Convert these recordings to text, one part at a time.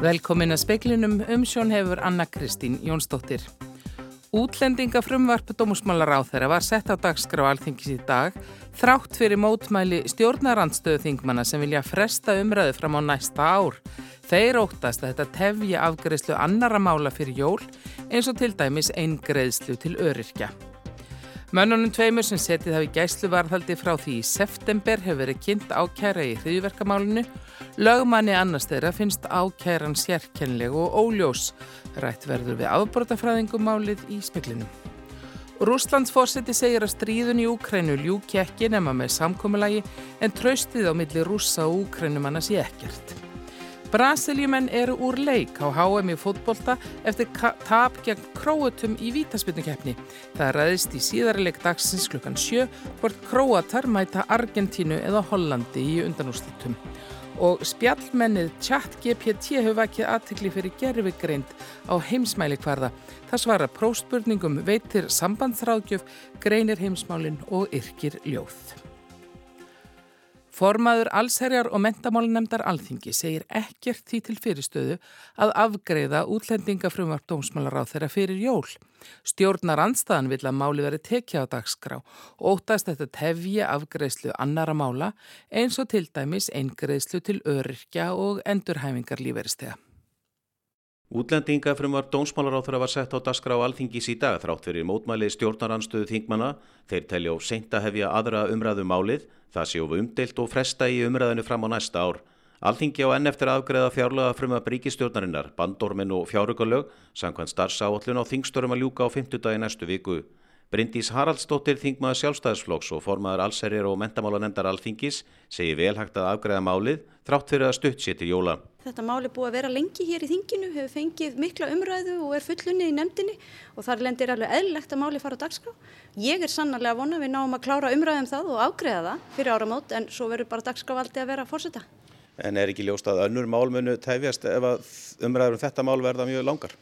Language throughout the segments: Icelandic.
Velkomin að speiklinum umsjón hefur Anna Kristín Jónsdóttir. Útlendingafrumvarp Dómusmálar á þeirra var sett á dagskrá alþingis í dag þrátt fyrir mótmæli stjórnarandstöðu þingmanna sem vilja fresta umræðu fram á næsta ár. Þeir óttast að þetta tefja afgreðslu annara mála fyrir jól eins og til dæmis einn greiðslu til öryrkja. Mönnunum tveimur sem setið hafi gæsluvarðhaldi frá því í september hefur verið kynnt ákæra í hriðverkamálinu. Lögmanni annars þeirra finnst ákæran sérkennleg og óljós. Rætt verður við afbrótafræðingumálið í speklinum. Rúslands fórseti segir að stríðun í Úkrænu ljúki ekki nema með samkommulagi en traustið á milli rúsa og úkrænum annars ég ekkert. Brasiljumenn eru úr leik á HM í fótbolta eftir tap gegn króatum í vítaspilnukeppni. Það ræðist í síðarleik dagsins klukkan 7 hvort króatar mæta Argentínu eða Hollandi í undanúslitum. Og spjallmennið ChatGPT hefur vakið aðtikli fyrir gerfigreind á heimsmæli hvarða. Það svara próstburningum veitir sambandsráðgjöf, greinir heimsmálinn og yrkir ljóð. Formaður allsherjar og mentamálunemdar alþingi segir ekkert því til fyrirstöðu að afgreða útlendingafrumvarp dómsmálar á þeirra fyrir jól. Stjórnar anstaðan vil að máli veri tekja á dagskrá og óttast þetta tefja afgreðslu annara mála eins og til dæmis eingreðslu til öryrkja og endurhæfingar líferistega. Útlendingafrumvar dónsmálaráþur var sett á daskra á alþingis í dag þrátt fyrir mótmæli stjórnaranstöðu þingmanna. Þeir telja á seinta hefja aðra umræðu um málið, það séu umdelt og fresta í umræðinu fram á næsta ár. Alþingi á enn eftir aðgreða fjárlega frumva bríkistjórnarinnar, bandormin og fjárökulög, samkvæmt starfsáallun á þingstörum að ljúka á 50 dagi næstu viku. Bryndís Haraldsdóttir þingmaður sjálfstæðisflokks og formaður allserjar og mentamálanendar alþingis segir velhægt að afgræða málið þrátt fyrir að stutt sér til jóla. Þetta mál er búið að vera lengi hér í þinginu, hefur fengið mikla umræðu og er fullunni í nefndinni og þar lendir alveg eðlilegt að máli fara á dagskrá. Ég er sannarlega að vona við náum að klára umræðum það og afgræða það fyrir áramót en svo verður bara dagskrávaldið að vera að fórseta. En er ekki ljóst að önnur málmunu tæfjast ef umræður um þetta mál verða mjög langar?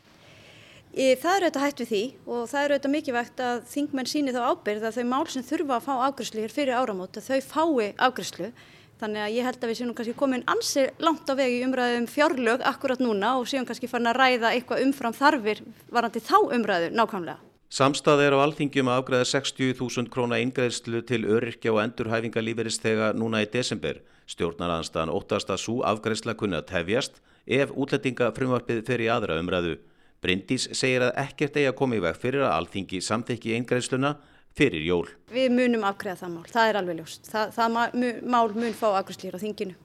Það er auðvitað hægt við því og það er auðvitað mikilvægt að þingmenn síni þá ábyrð að þau mál sem þurfa að fá afgriðslu hér fyrir áramót að þau fái afgriðslu. Þannig að ég held að við séum kannski komin ansi langt á vegi umræðum fjárlög akkurat núna og séum kannski farin að ræða eitthvað umfram þarfir varandi þá umræðu nákvæmlega. Samstað er á alþingjum að afgræða 60.000 króna eingreðslu til öryrkja og endurhæfingalíferist þegar núna í desember. Stjórnaranstan óttast að svo afgræðsla kunna tefjast ef útlettinga frumvarpið fer í aðra umræðu. Bryndís segir að ekkert eigi að koma í veg fyrir að alþingi samþekki eingreðsluna fyrir jól. Við munum afgreða það mál, það er alveg ljóst. Það, það mál mun fá afgreðslir á þinginu.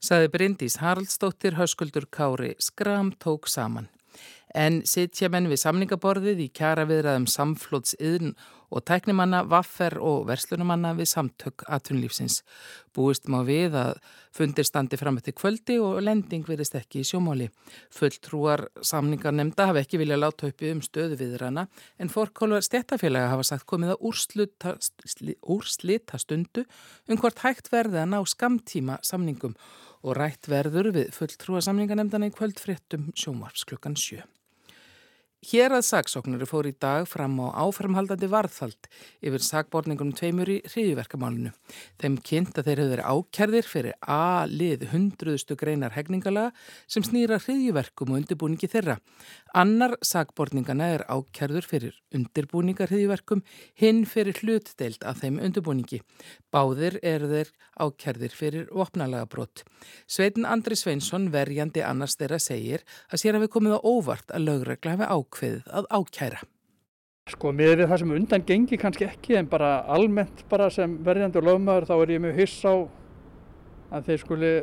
Saði Bryndís Haraldsdóttir Hauskuldur Kári Skram tók saman. En sitja menn við samningaborðið í kjara viðraðum samflótsiðn og tæknimanna, vaffer og verslunumanna við samtök aðtunlífsins. Búist má við að fundir standi fram eftir kvöldi og lending verist ekki í sjómáli. Fulltrúar samningar nefnda hafa ekki viljað láta uppi um stöðu viðrana en fórkólvar stjættafélaga hafa sagt komið að úrslita, úrslita stundu um hvort hægt verði að ná skamtíma samningum og rætt verður við fulltrúar samningar nefndana í kvöldfréttum sjómarfs klukkan sjö. Hér að saksóknari fór í dag fram á áframhaldandi varðhald yfir sakborningunum tveimur í hriðiverkamálinu. Þeim kynnt að þeir hefur ákjærðir fyrir A-lið hundruðustu greinar hegningalega sem snýra hriðiverkum og undirbúningi þeirra. Annar sakborningana er ákjærður fyrir undirbúningar hriðiverkum, hinn fyrir hlutdeild að þeim undirbúningi. Báðir eru þeir ákjærðir fyrir vopnalega brott. Sveitin Andri Sveinsson, verjandi annars þeirra, segir að sér hafi komið á óvart að lögregla hafi ákveðið að ákæra. Sko með það sem undan gengi kannski ekki en bara almennt bara sem verðjandi og lögmaður þá er ég mjög hyss á að þeir skuli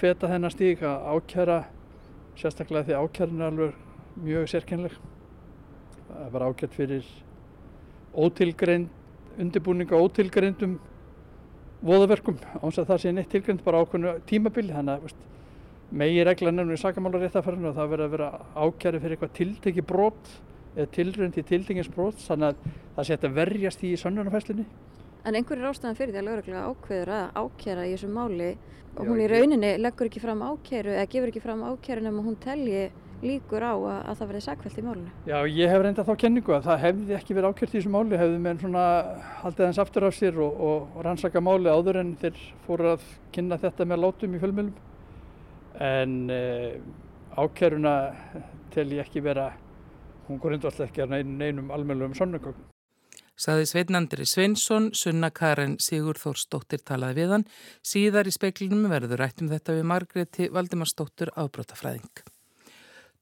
feta þennan stík að ákæra sérstaklega því ákærin er alveg mjög sérkennleg. Það var ákært fyrir ótilgreind, undirbúninga ótilgreindum voðaverkum áns að það sé neitt tilgreind bara ákveðinu tímabili þannig að megi regla nefnum í sakamálaréttafarinu og það verður að vera ákjæri fyrir eitthvað tilteki brot eða tilrönd til tiltekins brot þannig að það sé að verjast í sönnunarfæslinni. En einhverjir ástæðan fyrir því að lögreglega ákveður að ákjæra í þessu máli og hún í rauninni leggur ekki fram ákjæru eða gefur ekki fram ákjæru nema hún telji líkur á að, að það verði sakvelt í málinu. Já, ég hef reynda þá kenningu að það hefði ekki verið ákjært í þessu máli, hefði með svona haldið hans aftur af sér og, og, og rannsaka máli áður en þeir fóru að kynna þetta með látum í fjölmjölum en uh, ákeruna tel ég ekki vera, hún grundvall ekki að neynum, neynum almennlegum sonnugögnum. Saði Sveitnandri Sveinsson, Sunna Karen Sigur Þórsdóttir talaði við hann. Síðar í speiklinum verður rætt um þetta við Margreti Valdimarsdóttur afbrótafræðing.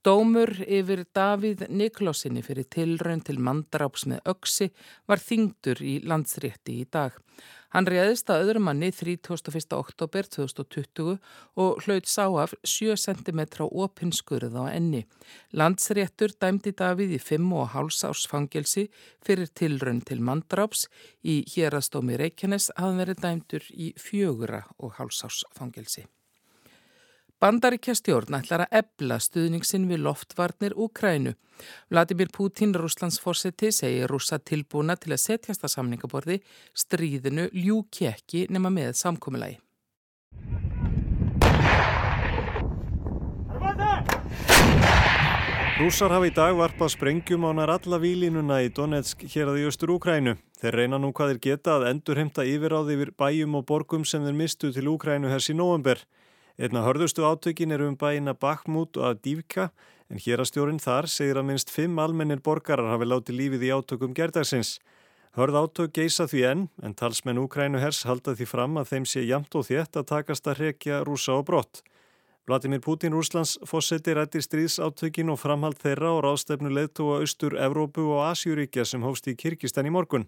Dómur yfir Davíð Niklósinni fyrir tilraun til mandráps með öksi var þingdur í landsrétti í dag. Hann réðist að öðrum manni 31. oktober 2020 og hlaut sá af 7 cm opinskurð á enni. Landsréttur dæmdi Davíð í 5,5 árs fangelsi fyrir tilraun til mandráps í hérastómi Reykjanes að verið dæmdur í 4,5 árs fangelsi. Bandaríkja stjórn ætlar að ebla stuðningsin við loftvarnir Úkrænu. Vladimir Putin, Rúslands fórseti, segir rúsa tilbúna til að setjast að samningaborði stríðinu ljúki ekki nema með samkomulagi. Rússar hafa í dag varpað sprengjum á nær alla výlínuna í Donetsk hér að í östur Úkrænu. Þeir reyna nú hvað þeir geta að endurheimta yfiráði yfir bæjum og borgum sem þeir mistu til Úkrænu hers í november. Einna hörðustu átökin er um bæina Bakhmut og Avdívka en hérastjórin þar segir að minst fimm almennir borgarar hafi látið lífið í átökum gerdagsins. Hörð átök geisa því enn en talsmenn Úkrænu hers halda því fram að þeim sé jamt og þétt að takast að rekja rúsa og brott. Vladimir Putin Rúslands fósetti rættir stríðsátökin og framhald þeirra og ráðstefnu leðtúa austur Evrópu og Asjúríkja sem hófst í Kirkistan í morgun.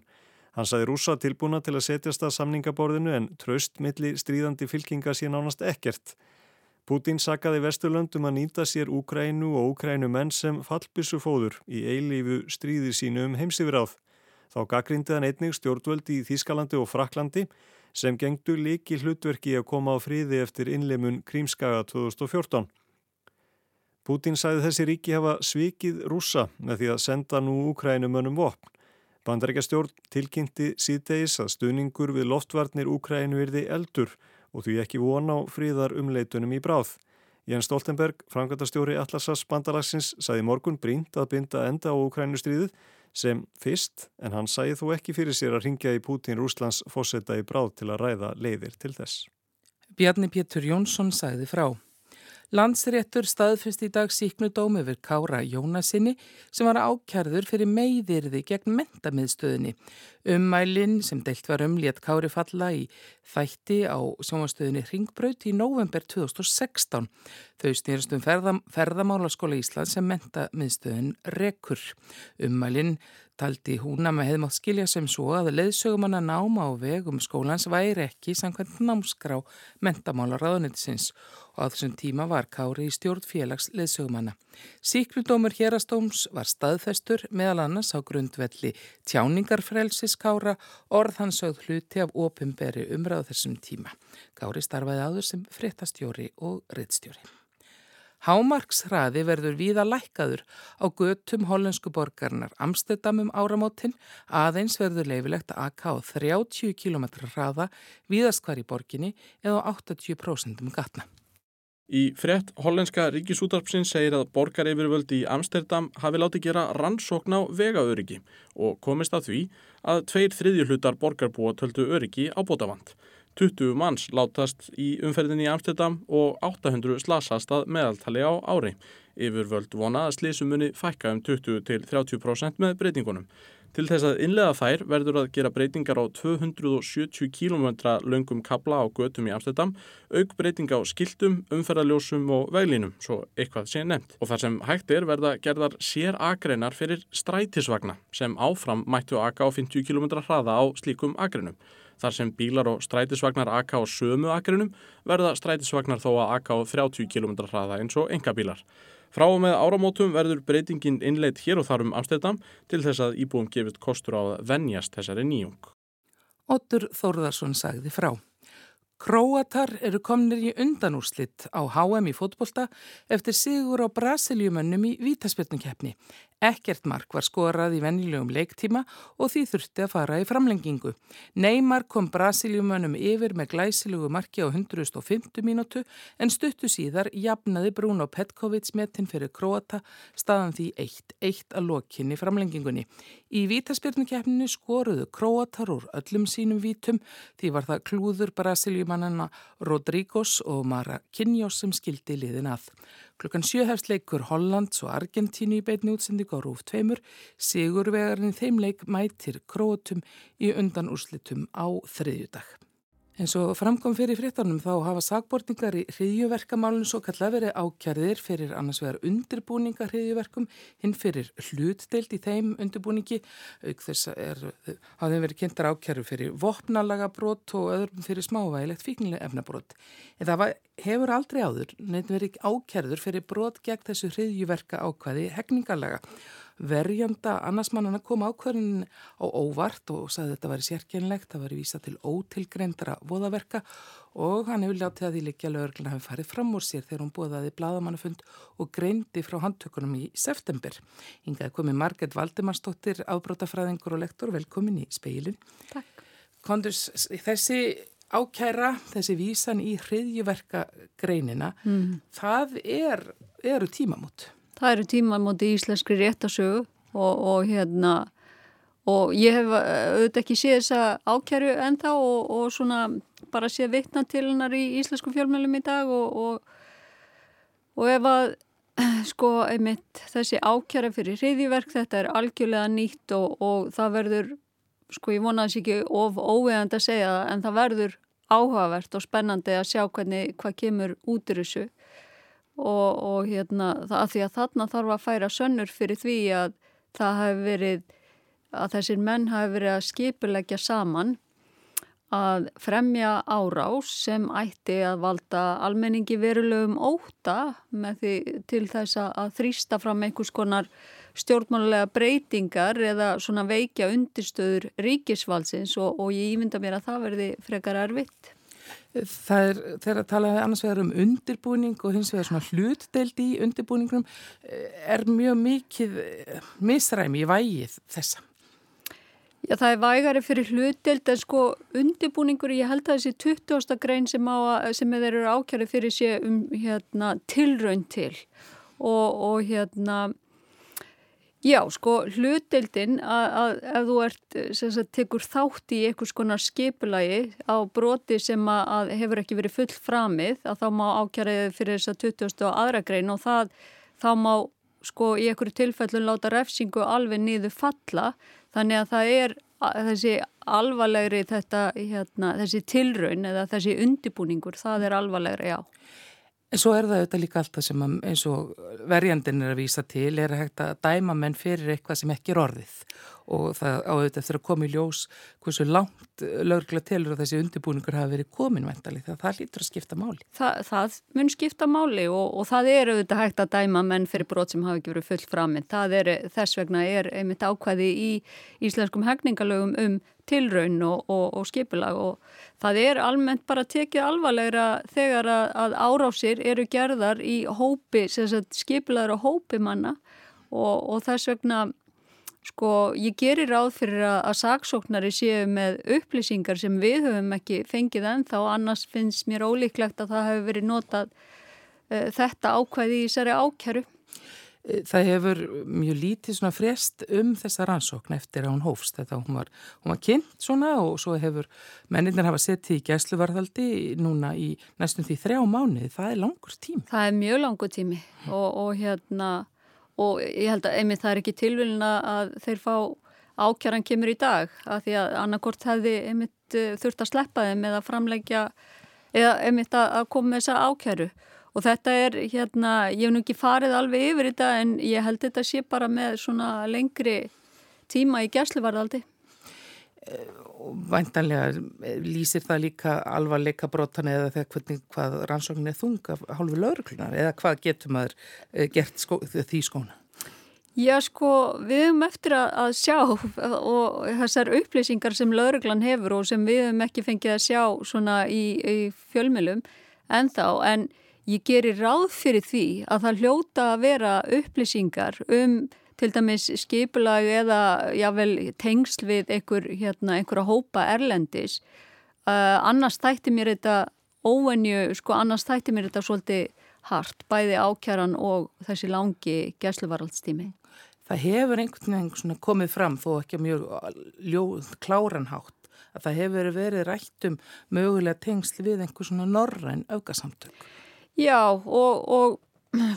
Hann saði rúsa tilbúna til að setjast að samningaborðinu en tröst milli stríðandi fylkinga sé nánast ekkert. Putin sakaði Vesturlöndum að nýta sér Úkrænu og Úkrænu menn sem fallbissu fóður í eilífu stríði sínu um heimsifráð. Þá gaggrindi hann einnig stjórnvöldi í Þískalandi og Fraklandi sem gengdu líki hlutverki að koma á fríði eftir innleimun Krímskaga 2014. Putin sæði þessi ríki hafa svikið rúsa með því að senda nú Úkrænu mönnum vopn. Bandarækjastjórn tilkynnti síðdeis að stuðningur við loftvarnir Úkrænu virði eldur og því ekki vona á fríðar umleitunum í bráð. Jens Stoltenberg, frangatastjóri Atlasas bandalagsins, sæði morgun brínt að binda enda á Úkrænustriðið sem fyrst, en hann sæði þó ekki fyrir sér að ringja í Pútín Rúslands fósetta í bráð til að ræða leiðir til þess. Bjarni Pétur Jónsson sæði frá. Landsréttur staðfest í dag síknudóm yfir Kára Jónasinni sem var ákjærður fyrir meiðirði gegn mentamiðstöðinni. Ummælinn sem deilt var um létt Kári falla í þætti á sjónastöðinni Ringbraut í november 2016. Þau stýrst um ferðam, ferðamálaskóla Ísland sem mentamiðstöðin rekur. Ummælinn taldi húna með hefðmátt skilja sem svo að leðsögumanna náma á vegum skólans væri ekki samkvæmt námskrá mentamála ráðunitisins og á þessum tíma var Kári í stjórn félags leðsögumanna. Síkrudómur hérastóms var staðfestur meðal annars á grundvelli tjáningarfrelsis Kára orðhansauð hluti af opimberi umræðu þessum tíma. Kári starfaði áður sem fréttastjóri og reittstjóri. Hámarkshraði verður víða lækkaður á götum hollensku borgarnar Amstedamum áramótin aðeins verður leifilegt að akka á 30 km hraða víðast hvar í borginni eða 80% um gatna. Í frett hollenska ríkisútarpsin segir að borgaryfirvöldi í Amsterdam hafi látið gera rannsókn á vegaöryggi og komist að því að tveir þriðjuhlutar borgarbúa töldu öryggi á bótavand. 20 manns látast í umferðinni í Amsterdam og 800 slasast að meðaltali á ári. Yfirvöld vona að slísumunni fækka um 20-30% með breytingunum. Til þess að innlega þær verður að gera breytingar á 270 km löngum kabla á götum í Amsterdam, auk breytinga á skiltum, umferðarljósum og veglínum, svo eitthvað sé nefnt. Og þar sem hægt er verða gerðar sér agreinar fyrir strætisvagna sem áfram mættu aka á 50 km hraða á slíkum agreinum. Þar sem bílar og strætisvagnar aka á sömu akrinum verða strætisvagnar þó að aka á 30 km hraða eins og enga bílar. Frá og með áramótum verður breytingin innleitt hér og þar um Amsterdam til þess að íbúum gefist kostur á að venjast þessari nýjung. Otur Þórðarsson sagði frá. Króatar eru komnir í undanúrslitt á HM í fótbolta eftir sigur á Brasiliumönnum í vítaspilnukeppni. Ekkert mark var skorað í vennilegum leiktíma og því þurfti að fara í framlengingu. Neymar kom Brasiliumönnum yfir með glæsilugu marki á 150 mínútu en stuttu síðar jafnaði Bruno Petkovic metin fyrir Króata staðan því 1-1 að lokinni framlengingunni. Í vítaspilnukeppninu skoruðu Króatar úr öllum sínum vítum því var það klúður Brasiliumannana Rodrígos og Mara Kinjós sem skildi liðin að. Klukkan sjöhefst leikur Hollands og Argentínu í beitni útsending á Rúf 2. Sigurvegarinn þeim leik mætir Króatum í undan úrslitum á þriðjudag. En svo framkom fyrir fréttanum þá hafa sagbortningar í hriðjuverkamálun svo kalla verið ákjærðir fyrir annars vegar undirbúningar hriðjuverkum hinn fyrir hlutdeild í þeim undirbúningi auk þess að hafa þeim verið kynntar ákjærður fyrir vopnalaga brot og öðrum fyrir smávægilegt fíknileg efnabrot. En það var, hefur aldrei áður neitt verið ákjærður fyrir brot gegn þessu hriðjuverka ákvæði hegningarlaga verjanda annarsmannana kom ákverðin á óvart og sagði að þetta væri sérkjænlegt, það væri vísa til ótilgreindra voðaverka og hann hefur látið að því líkja lögurgluna hafi farið fram úr sér þegar hún bóðaði bladamannafund og greindi frá handtökunum í september. Hingaði komið Marget Valdemarsdóttir, ábrótafræðingur og lektor, velkomin í speilin. Takk. Kondurs, þessi ákæra, þessi vísan í hriðjuverka greinina, mm. það er, eru tímamót. Það eru tímamóti í íslenskri réttasögu og, og hérna og ég hef auðvitað ekki séð þessa ákjæru ennþá og, og svona bara séð vittna til hennar í íslensku fjölmjölum í dag og, og ef að sko einmitt þessi ákjæra fyrir hriðiverk þetta er algjörlega nýtt og það verður sko ég vona þess ekki of óveðand að segja það en það verður áhugavert og spennandi að sjá hvernig hvað kemur út í þessu. Og, og hérna það, því að þarna þarf að færa sönnur fyrir því að það hefur verið að þessir menn hafi verið að skipulegja saman að fremja árás sem ætti að valda almenningi verulegum óta með því til þess að þrýsta fram einhvers konar stjórnmálulega breytingar eða svona veikja undirstöður ríkisvalsins og, og ég ímynda mér að það verði frekar erfitt. Það er, þegar að tala annars vegar um undirbúning og hins vegar svona hlutdeld í undirbúningnum er mjög mikið eh, misræmi í vægið þessa. Já, það er vægari fyrir hlutdeld en sko undirbúningur, ég held að þessi 20. grein sem, á, sem þeir eru ákjæri fyrir sé um hérna, tilraun til og, og hérna Já, sko, hlutildin að, að ef þú ert, sagt, tekur þátt í einhvers konar skipulagi á broti sem að, að hefur ekki verið full framið, að þá má ákjæriðið fyrir þess að 20. og aðra grein og það, þá má, sko, í einhverju tilfellun láta refsingu alveg niður falla, þannig að það er þessi alvarlegri þetta, hérna, þessi tilraun eða þessi undibúningur, það er alvarlegri, já. En svo er það auðvitað líka alltaf sem að, eins og verjandin er að vísa til er að hægt að dæma menn fyrir eitthvað sem ekki er orðið og það áður eftir að koma í ljós hversu langt lögurgla telur að þessi undirbúningur hafa verið komin vendali þegar það lítur að skipta máli. Þa, það mun skipta máli og, og það er auðvitað hægt að dæma menn fyrir brot sem hafa ekki verið fullt framinn. Þess vegna er einmitt ákvæði í íslenskum hegningalögum um tilraun og, og, og skipulag og það er almennt bara tekið alvarlegra þegar að, að árásir eru gerðar í hópi, skipulagur og hópi manna og þess vegna Sko, ég gerir ráð fyrir að, að saksóknari séu með upplýsingar sem við höfum ekki fengið ennþá, annars finnst mér ólíklegt að það hefur verið notað uh, þetta ákvæði í þessari ákjæru. Eh, það hefur mjög lítið svona frest um þessa rannsókn eftir að hún hófst. Þetta hún var, hún var kynnt svona og svo hefur menninir hafa sett í gæsluvarðaldi núna í næstum því þrjá mánuði. Það er langur tími. Það er mjög langur tími og, og hérna og ég held að einmitt það er ekki tilvölin að þeir fá ákjaran kemur í dag að því að annarkort hefði einmitt eh, þurft að sleppa þeim eða framleggja eða einmitt að koma með þessa ákjaru og þetta er hérna, ég hef nú ekki farið alveg yfir þetta en ég held þetta sé bara með svona lengri tíma í gæsluvarðaldi Væntanlega lýsir það líka alvarleika brotan eða þegar hvernig hvað rannsóknin er þung af hálfu lauruklunar eða hvað getur maður eh, gert skó, því skóna? Já sko, við höfum eftir að, að sjá og þessar upplýsingar sem lauruglan hefur og sem við höfum ekki fengið að sjá svona í, í fjölmjölum en þá en ég gerir ráð fyrir því að það hljóta að vera upplýsingar um til dæmis skipulag eða jável tengsl við einhver, hérna, einhverja hópa erlendis uh, annars þætti mér þetta óvenju, sko annars þætti mér þetta svolítið hart, bæði ákjaran og þessi langi gæsluvaraldstími. Það hefur einhvern veginn komið fram þó ekki mjög ljóð, kláranhátt að það hefur verið rætt um mögulega tengsl við einhver svona norræn aukasamtök. Já og, og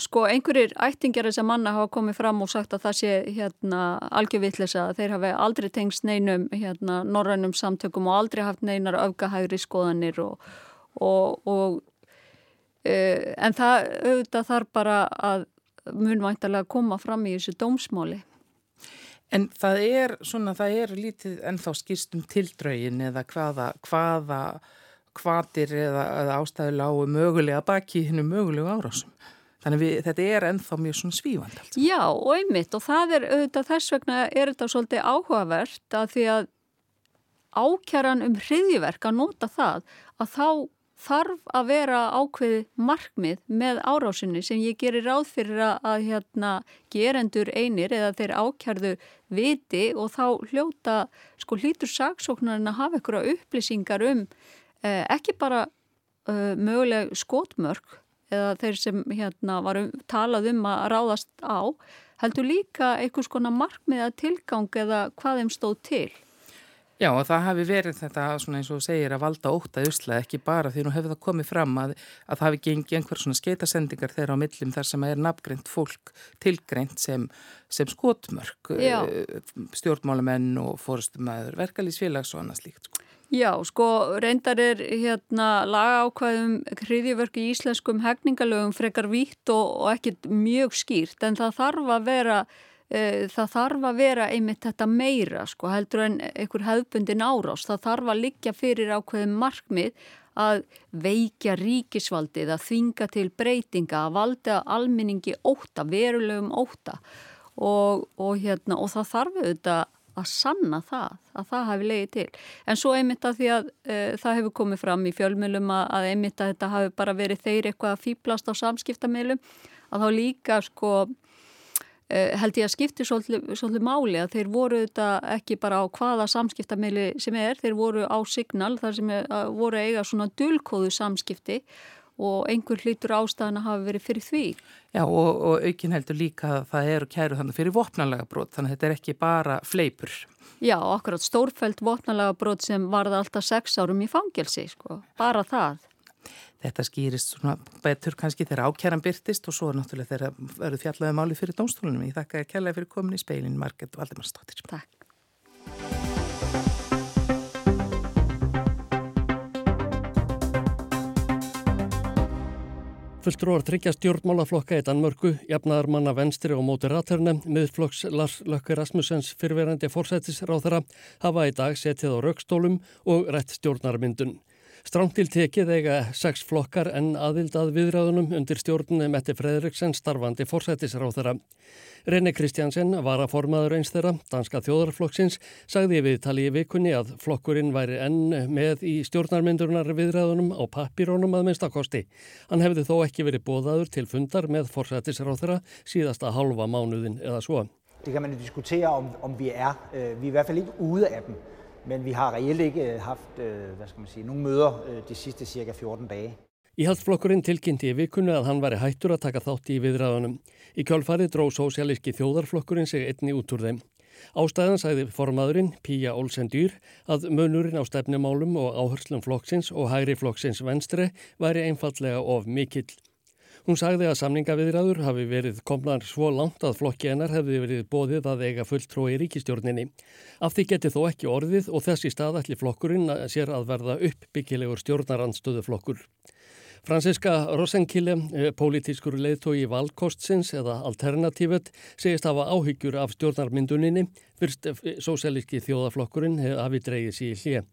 sko einhverjir ættingjar þess að manna hafa komið fram og sagt að það sé hérna algjörvittlisa að þeir hafi aldrei tengst neinum hérna norrænum samtökum og aldrei haft neinar öfgahægri skoðanir og, og, og e, en það auðvitað þarf bara að munvæntalega koma fram í þessu dómsmáli. En það er svona, það er lítið ennþá skýrstum tildrögin eða hvaða, hvaða hvaðir eða, eða ástæðu lágu mögulega baki hennu mögulegu árásum. Þannig við, þetta er ennþá mjög svona svífand. Allt. Já, og einmitt og það er auðvitað þess vegna er þetta svolítið áhugavert að því að ákjaran um hriðiverk að nota það að þá þarf að vera ákveði markmið með árásinni sem ég gerir ráð fyrir að, hérna, gerendur einir eða þeir ákjarðu viti og þá hljóta sko hlítur saksóknarinn að hafa ykkur upplýsingar um eh, ekki bara eh, möguleg skotmörk eða þeir sem hérna varum talað um að ráðast á heldur líka einhvers konar markmiða tilgang eða hvað þeim stóð til. Já og það hafi verið þetta svona eins og segir að valda óta usla ekki bara því nú hefur það komið fram að, að það hafi gengið einhver svona skeitasendingar þeirra á millum þar sem er nafngreint fólk tilgreint sem, sem skotmörk, Já. Eh, stjórnmálamenn og fórstumæður, verkalýsfélags og annað slíkt sko. Já, sko reyndar er hérna laga ákvæðum hriðjavörk í íslenskum hefningalögum frekar vítt og, og ekkit mjög skýrt en það þarf að vera e, það þarf að vera einmitt þetta meira sko heldur en einhver hefbundin árás, það þarf að liggja fyrir ákvæðum markmið að veikja ríkisvaldið, að þvinga til breytinga, að valda alminningi óta, verulegum óta og, og, hérna, og það þarf auðvitað að sanna það, að það hafi leiði til. En svo einmitt að því að e, það hefur komið fram í fjölmjölum að, að einmitt að þetta hafi bara verið þeir eitthvað að fýblast á samskiptamilum, að þá líka sko e, held ég að skipti svolítið, máli að þeir voru þetta ekki bara á hvaða samskiptamili sem er, þeir voru á signal þar sem er, voru eiga svona dulkóðu samskipti og einhver hlýtur ástæðan að hafa verið fyrir því. Já og, og aukin heldur líka að það eru kæru þannig fyrir vopnalega brot þannig að þetta er ekki bara fleipur. Já, akkurat stórfælt vopnalega brot sem varða alltaf sex árum í fangelsi, sko, bara það. Þetta skýrist svona betur kannski þegar ákjæran byrtist og svo er náttúrulega þegar verður fjallaði máli fyrir dómstólunum. Ég þakka að kella fyrir komin í speilin Marget Valdimarsdóttir. Takk. Fulltrúar tryggja stjórnmálaflokka í Danmörku, jafnaðar manna venstri og móti ratörne, miðflokks Lars Lökke Rasmussens fyrirverandi fórsættisráþara hafa í dag setið á raukstólum og rétt stjórnarmyndun. Strántil tekið eiga sex flokkar en aðild að viðræðunum undir stjórnum Mette Fredriksen starfandi fórsættisráþara. Rene Kristjansen var að formaður eins þeirra, danska þjóðarflokksins, sagði við tali í vikunni að flokkurinn væri enn með í stjórnarmyndurunar viðræðunum á pappirónum að minnstakosti. Hann hefði þó ekki verið bóðaður til fundar með fórsættisráþara síðasta halva mánuðin eða svo. Det kan man jo diskutere om, om vi er. Øh, vi er i hvert fall ikke ude af dem men vi har reelt ikke øh, haft øh, hvad skal man sige, nogle møder øh, de sidste cirka 14 dage. Íhaldsflokkurinn tilkynnti í vikunni að hann væri hættur að taka þátt í viðræðunum. Í kjálfarið dró sósialíski þjóðarflokkurinn sig einni út úr þeim. Ástæðan sagði formaðurinn Píja Olsen Dýr að munurinn á stefnumálum og áherslum flokksins og hægri flokksins venstre væri einfallega of mikill. Hún sagði að samningaviðræður hafi verið komnar svo langt að flokki hennar hefði verið bóðið að eiga fulltrói í ríkistjórninni. Af því geti þó ekki orðið og þessi staðalli flokkurinn sér að verða uppbyggilegur stjórnarandstöðuflokkur. Franziska Rosenkille, eh, pólitískur leiðtói valkostsins eða alternatívet, segist hafa áhyggjur af stjórnarmynduninni, fyrst sósælíski þjóðaflokkurinn hafi dreyið sér í hlið.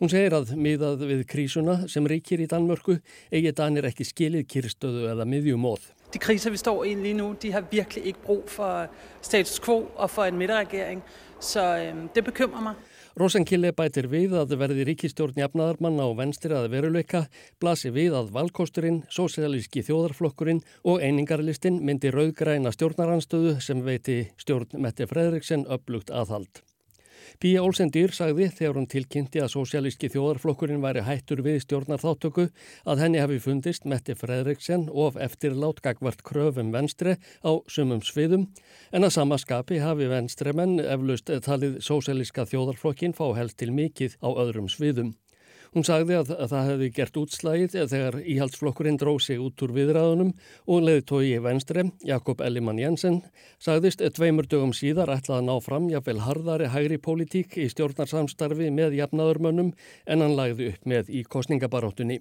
Hún segir að miðað við krísuna sem ríkir í Danmörku eigi Danir ekki skilið kyrstöðu eða miðjumóð. De kriser vi står i lige nu, de har virkelig ikke brug for status quo og for en midterregering, så øhm, det bekymrer mig. Rosenkille bætir við að verði ríkistjórn jafnaðarmanna og venstri að veruleika, blasi við að valkosturinn, sósialíski þjóðarflokkurinn og einingarlistin myndi rauðgræna stjórnaranstöðu sem veiti stjórn Mette Fredriksen upplugt aðhald. Píja Olsen Dýr sagði þegar hún tilkynnti að sósialíski þjóðarflokkurinn væri hættur við stjórnar þáttöku að henni hafi fundist Mette Fredriksen of eftir látgagvart kröfum venstre á sumum sviðum en að samaskapi hafi venstremenn eflaust talið sósialíska þjóðarflokkin fá helst til mikið á öðrum sviðum. Hún sagði að, að það hefði gert útslægið þegar íhaldsflokkurinn dróð sig út úr viðræðunum og leði tói í venstre, Jakob Ellimann Jensen, sagðist tveimur dögum síðar ætlaði að ná fram jáfnvel harðari hægri pólitík í stjórnarsamstarfi með jafnaðurmönnum en hann lagði upp með í kostningabaróttunni.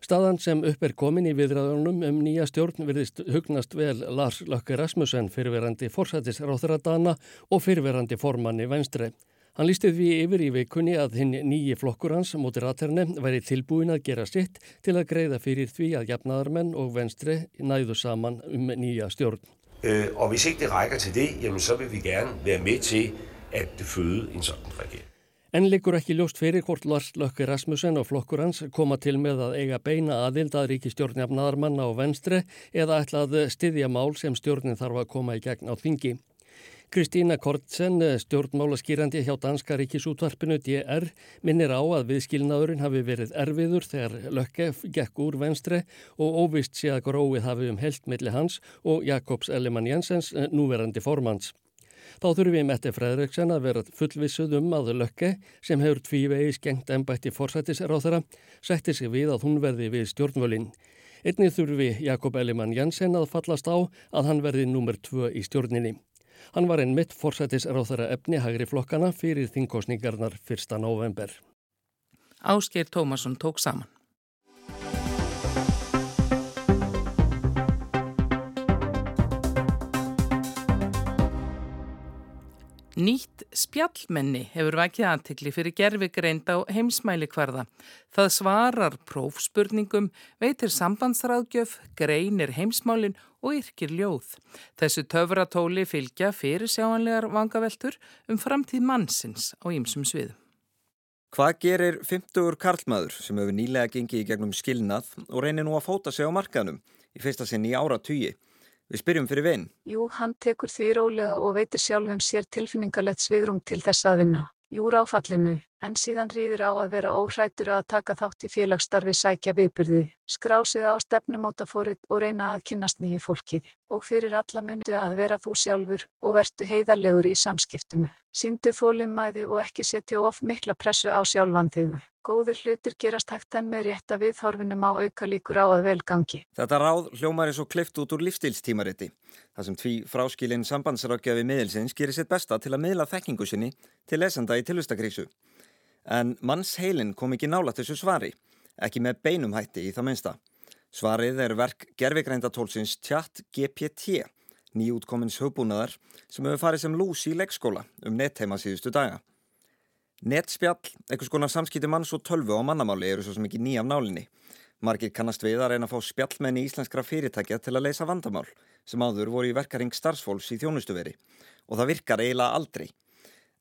Staðan sem upp er komin í viðræðunum um nýja stjórn virðist hugnast vel Lars Lökke Rasmussen fyrirverandi forsætisráþuradana og fyrirverandi formanni venstre. Hann lísti því yfir í veikunni að hinn nýji flokkur hans, Moderaterne, væri tilbúin að gera sitt til að greiða fyrir því að jafnaðarmenn og venstri næðu saman um nýja stjórn. Uh, og hvis ikke det rækker til det, jamen så vil vi gerne være med til at føde en sådan regering. En liggur ekki ljóst fyrir hvort Lars Lökke Rasmussen og flokkur hans koma til með að eiga beina aðild að ríki stjórnjafnaðarmanna og venstri eða ætla að styðja mál sem stjórnin þarf að koma í gegn á þingi. Kristína Kortsen, stjórnmálaskýrandi hjá Danska ríkisútvarpinu DR, minnir á að viðskilnaðurinn hafi verið erfiður þegar Lökke gekk úr venstre og óvist sé að gróið hafi um held milli hans og Jakobs Ellemann Jensens, núverandi formans. Þá þurfum við Mette Fredriksson að vera fullvissuð um að Lökke, sem hefur tvívegi skengt ennbætti forsættisráþara, setti sig við að hún verði við stjórnvölinn. Einnig þurfum við Jakob Ellemann Jensen að fallast á að hann verði nummer tvö í stjórninni. Hann var einn mitt forsætisráþara efni hægri flokkana fyrir þingkostningarnar 1. november. Ásgeir Tómasson tók saman. Nýtt spjallmenni hefur vakið aðtikli fyrir gerfigreind á heimsmæli hverða. Það svarar prófspurningum, veitir sambandsráðgjöf, greinir heimsmálin og yrkir ljóð. Þessu töfratóli fylgja fyrir sjáanlegar vangaveltur um framtíð mannsins á ýmsum sviðum. Hvað gerir 50 karlmaður sem hefur nýlega gengið í gegnum skilnað og reynir nú að fóta sig á markaðnum í fyrsta sinn í ára tugi? Við spyrjum fyrir vinn. Jú, hann tekur því rólega og veitir sjálfum sér tilfinningarlegt svigrum til þess að vinna. Jú ráfallinu, en síðan rýður á að vera óhrættur að taka þátt í félagsstarfi sækja viðbyrði, skrá sig á stefnumótafórið og reyna að kynast nýju fólkið. Og fyrir alla myndu að vera þú sjálfur og vertu heiðarlegur í samskiptumu. Sýndu þólimmæði og ekki setja of mikla pressu á sjálfan þig. Góður hlutir gerast hægt en með rétt að viðhorfinum á auka líkur á að velgangi. Þetta ráð hljómar er svo klift út úr lífstílstímariti. Það sem tví fráskilin sambandsrákjafi miðilsins gerir sitt besta til að miðla þekkingu sinni til lesenda í tilvistakrísu. En manns heilin kom ekki nála þessu svari, ekki með beinum hætti í það minnsta. Svarið er verk gerfigreindatólsins Tjatt GPT, nýjútkomins hugbúnaðar sem hefur farið sem lús í leikskóla um nettheima síðustu daga. Netspjall, einhvers konar samskipti manns og tölvu á mannamáli eru svo sem ekki nýjaf nálinni. Margir kannast við að reyna að fá spjallmenni íslenskra fyrirtækja til að leysa vandamál sem áður voru í verkaring starfsfólks í þjónustuveri og það virkar eiginlega aldrei.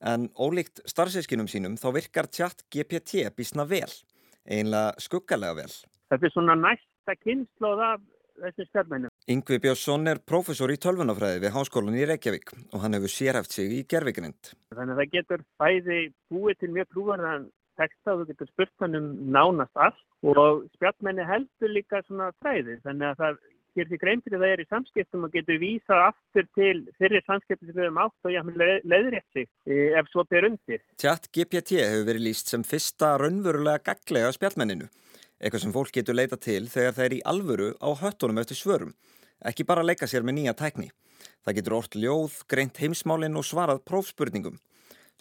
En ólíkt starfseskinum sínum þá virkar tjatt GPT bísna vel, eiginlega skuggalega vel. Þetta er svona næsta kynnslóð af þessu spjallmennu. Yngvi Björnsson er prófessor í tölvunafræði við Háskólan í Reykjavík og hann hefur sérhæft sig í gerfikrind. Þannig að það getur bæði búið til mjög trúverðan texta og þú getur spurt hann um nánast allt og spjallmenni heldur líka svona fræði þannig að það gerir því grein fyrir það er í samskiptum og getur vísað aftur til fyrir samskiptum sem við höfum átt og jáfnvel leðrétt sig ef svo ber undir. Tjatt GPT hefur verið líst sem fyrsta raunverulega gaglega spjallmenninu eitthvað sem fólk getur leita til þegar það er í alvöru á höttunum eftir svörum, ekki bara leika sér með nýja tækni. Það getur orrt ljóð, greint heimsmálinn og svarað prófspurningum.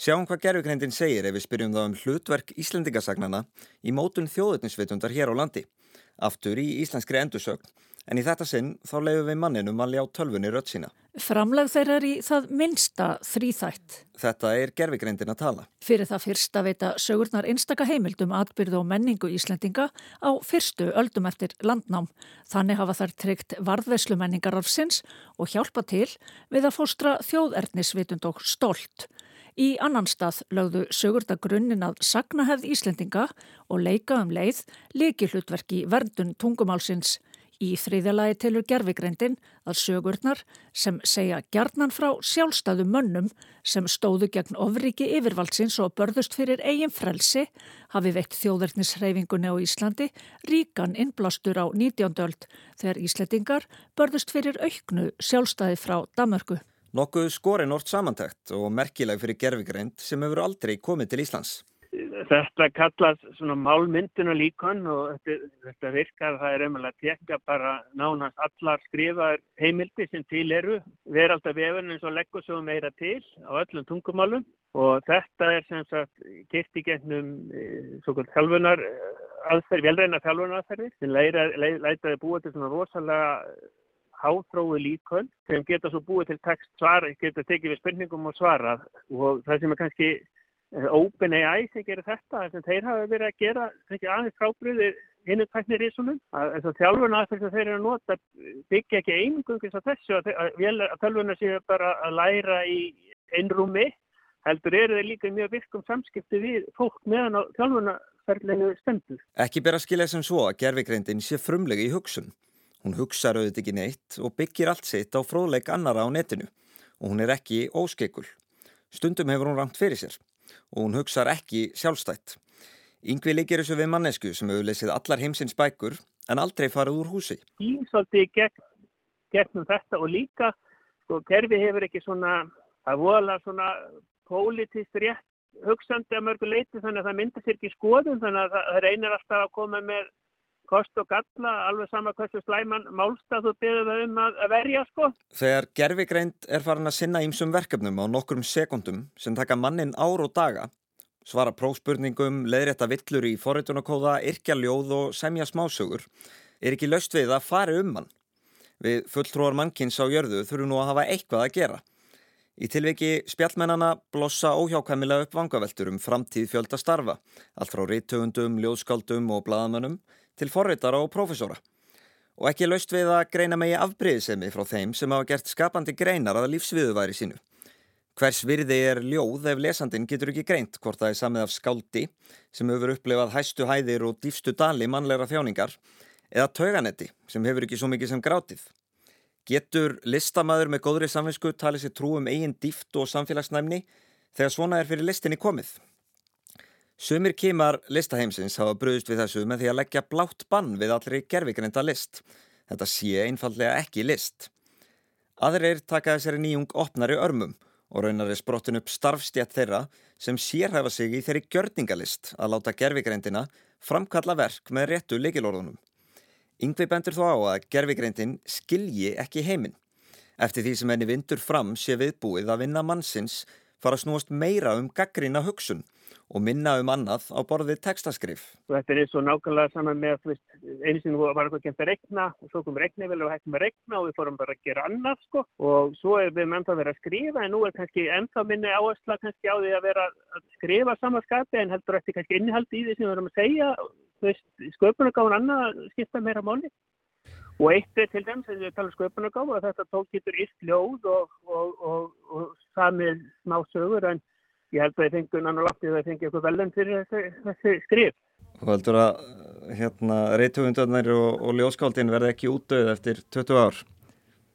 Sjáum hvað gerfugreindin segir ef við spyrjum það um hlutverk Íslendingasagnana í mótun þjóðutnisvitundar hér á landi. Aftur í íslenskri endursögn en í þetta sinn þá leiðum við manninum að ljá tölfunni rött sína. Framlag þeirra er í það minnsta þrýþætt. Þetta er gerfigreindin að tala. Fyrir það fyrsta veita sögurnar einstaka heimildum atbyrðu og menningu Íslendinga á fyrstu öldum eftir landnám. Þannig hafa þær tryggt varðveislu menningar ársins og hjálpa til við að fóstra þjóðernisvitund og stolt. Í annan stað lögðu sögurda grunninn að sagnahefð Íslendinga og leika um leið leiki hlutverki verndun tungumálsins. Í þriðjalagi tilur gerfigreindin að sögurnar sem segja gjarnan frá sjálfstæðu mönnum sem stóðu gegn ofriki yfirvaldsins og börðust fyrir eigin frelsi hafi veikt þjóðverðnishreyfingunni á Íslandi ríkan innblástur á 19. öld þegar Íslandingar börðust fyrir auknu sjálfstæði frá Damörgu. Nokkuð skori nort samantækt og merkileg fyrir gerfigreind sem hefur aldrei komið til Íslands. Þetta kallast svona málmynduna líkon og þetta, þetta virkar, það er umhverfið að tekja bara nánast allar skrifaðar heimildi sem til eru. Veraldar vefun eins og leggur svo meira til á öllum tungumálum og þetta er sem sagt gennum e, svo kvöld þjálfunar aðferð, velreina þjálfunar aðferðir sem lætaði búið til svona rosalega háþrói líkon sem geta svo búið til text svara, geta tekið við spurningum og svarað og það sem er kannski OpenAI sem gerir þetta, þess að þeir hafa verið að gera aðeins frábriðir hinnu tæknir í svonum. Þess að þjálfuna aðferð sem þeir eru að nota byggja ekki einungungis á þessu að, að þjálfuna séu bara að læra í einrúmi, heldur eru þeir líka mjög virkum samskipti við fólk meðan á þjálfunaferðinu stendur. Ekki ber að skilja sem svo að gerfigreindin sé frumlega í hugsun. Hún hugsaður auðvitað ekki neitt og byggir allt sitt á fróðleik annara á netinu og hún er ekki óskekul. Stundum hefur hún rangt fyrir sér og hún hugsar ekki sjálfstætt. Yngvi leikir þessu við mannesku sem hefur lesið allar heimsins bækur en aldrei farið úr húsi. Ísaldi gegn, gegnum þetta og líka, sko, kerfi hefur ekki svona, það vola svona pólitist rétt hugsandi að mörgu leiti þannig að það myndir sér ekki skoðum þannig að það reynir alltaf að koma með kost og galla, alveg sama hversu slæman málstað þú byrður það um að, verja sko. Þegar gerfigreind er farin að sinna ímsum verkefnum á nokkrum sekundum sem taka mannin ár og daga, svara prófspurningum, leiðrétta villur í forritunarkóða, yrkja ljóð og semja smásögur, er ekki löst við að fari um hann. Við fulltrúar mannkins á jörðu þurfum nú að hafa eitthvað að gera. Í tilviki spjallmennana blossa óhjákvæmilega upp vangaveltur um framtíð fjölda starfa, allt frá rítöfundum, ljóðskaldum og bladamönnum, til forritara og profesora. Og ekki laust við að greina megi afbreyðisemi frá þeim sem hafa gert skapandi greinar að lífsviðuværi sínu. Hvers virði er ljóð ef lesandin getur ekki greint hvort það er samið af skáldi sem hefur upplefað hæstu hæðir og dýfstu dali mannleira þjáningar eða tauganetti sem hefur ekki svo mikið sem grátið. Getur listamæður með góðri samfinsku talið sér trú um eigin dýft og samfélagsnæmni þegar svona er fyrir listinni komið? Sumir kímar listaheimsins hafa bröðust við þessu með því að leggja blátt bann við allri gerfigreinda list. Þetta sé einfallega ekki list. Aðrir taka þessari nýjung opnari örmum og raunar er sprottin upp starfstjætt þeirra sem sérhæfa sig í þeirri gjörningalist að láta gerfigreindina framkalla verk með réttu leikilorðunum. Yngvi bendur þó á að gerfigreindin skilji ekki heiminn. Eftir því sem henni vindur fram sé viðbúið að vinna mannsins fara snúast meira um gaggrina hugsun og minna um annað á borðið textaskrif. Þetta er eins og nákvæmlega saman með einu sinni var eitthvað kemst að regna og svo kom regnivel og hættum að regna og við fórum bara að gera annað sko og svo er við ennþá verið að skrifa en nú er kannski ennþá minni áhersla kannski á því að vera að skrifa samanskapi en heldur eftir kannski innihaldi í því sem við verum að segja sköpunargáðun annað skipta meira máli og eitt er til dæmis að við talum sköpunargáðu að þetta tók getur íst ljóð og, og, og, og samið smá sögur en ég held að það fengi unnan og láttið að það fengi eitthvað velum fyrir þessi, þessi skrif. Þú heldur að hérna, reytugundarnir og, og ljóskáldin verði ekki útdauð eftir 20 ár?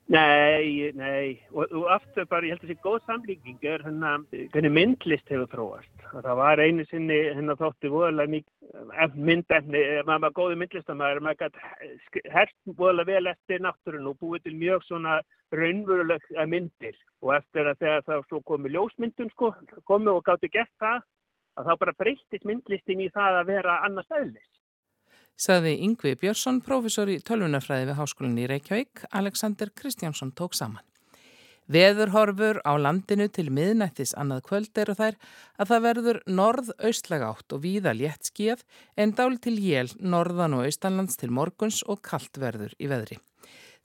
Nei, nei, og, og aftur bara, ég held að þessi góð samlíking er hérna, hvernig myndlist hefur þróast. Það var einu sinni hérna þótti voðalega mikið myndefni, maður var góði myndlistamæður, maður gæti herst voðalega vel eftir náttúrun og búið til mjög svona raunveruleg myndir. Og eftir að þegar það svo komi ljósmyndun sko, komi og gátti gert það, að þá bara breytist myndlistin í það að vera annars aðlis saði Yngvi Björnsson, professor í tölvunafræði við Háskólinni í Reykjavík, Alexander Kristjánsson tók saman. Veðurhorfur á landinu til miðnættis annað kvöld eru þær að það verður norð-austlega átt og víða létt skíð en dál til jél norðan og austanlands til morguns og kallt verður í veðri.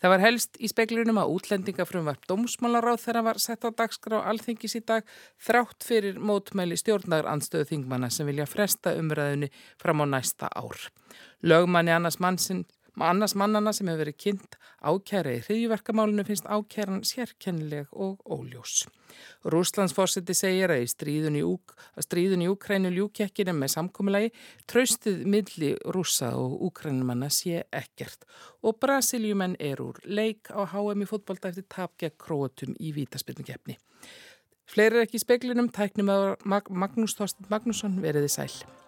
Það var helst í speklunum að útlendingafrumvarp dómsmálaráð þegar var sett á dagskrá alþingis í dag þrátt fyrir mótmæli stjórnar anstöðu þingmanna sem vilja fresta umræðinu fram á næsta ár. Lögmanni annars mannsinn Annars mannana sem hefur verið kynnt ákæra í hriðjverkamálinu finnst ákæran sérkennileg og óljós. Rúslandsfórseti segir að, stríðun í, Úk, að stríðun í Úkrænu ljúkjekkinu með samkommulagi tröstuð milli rúsa og úkrænumanna sé ekkert og Brasiljumenn er úr leik á HM í fótbolda eftir tapgja króatum í vítaspilningefni. Fleiri ekki í speklinum, tæknum að Magnús Þorsten Magnússon veriði sæl.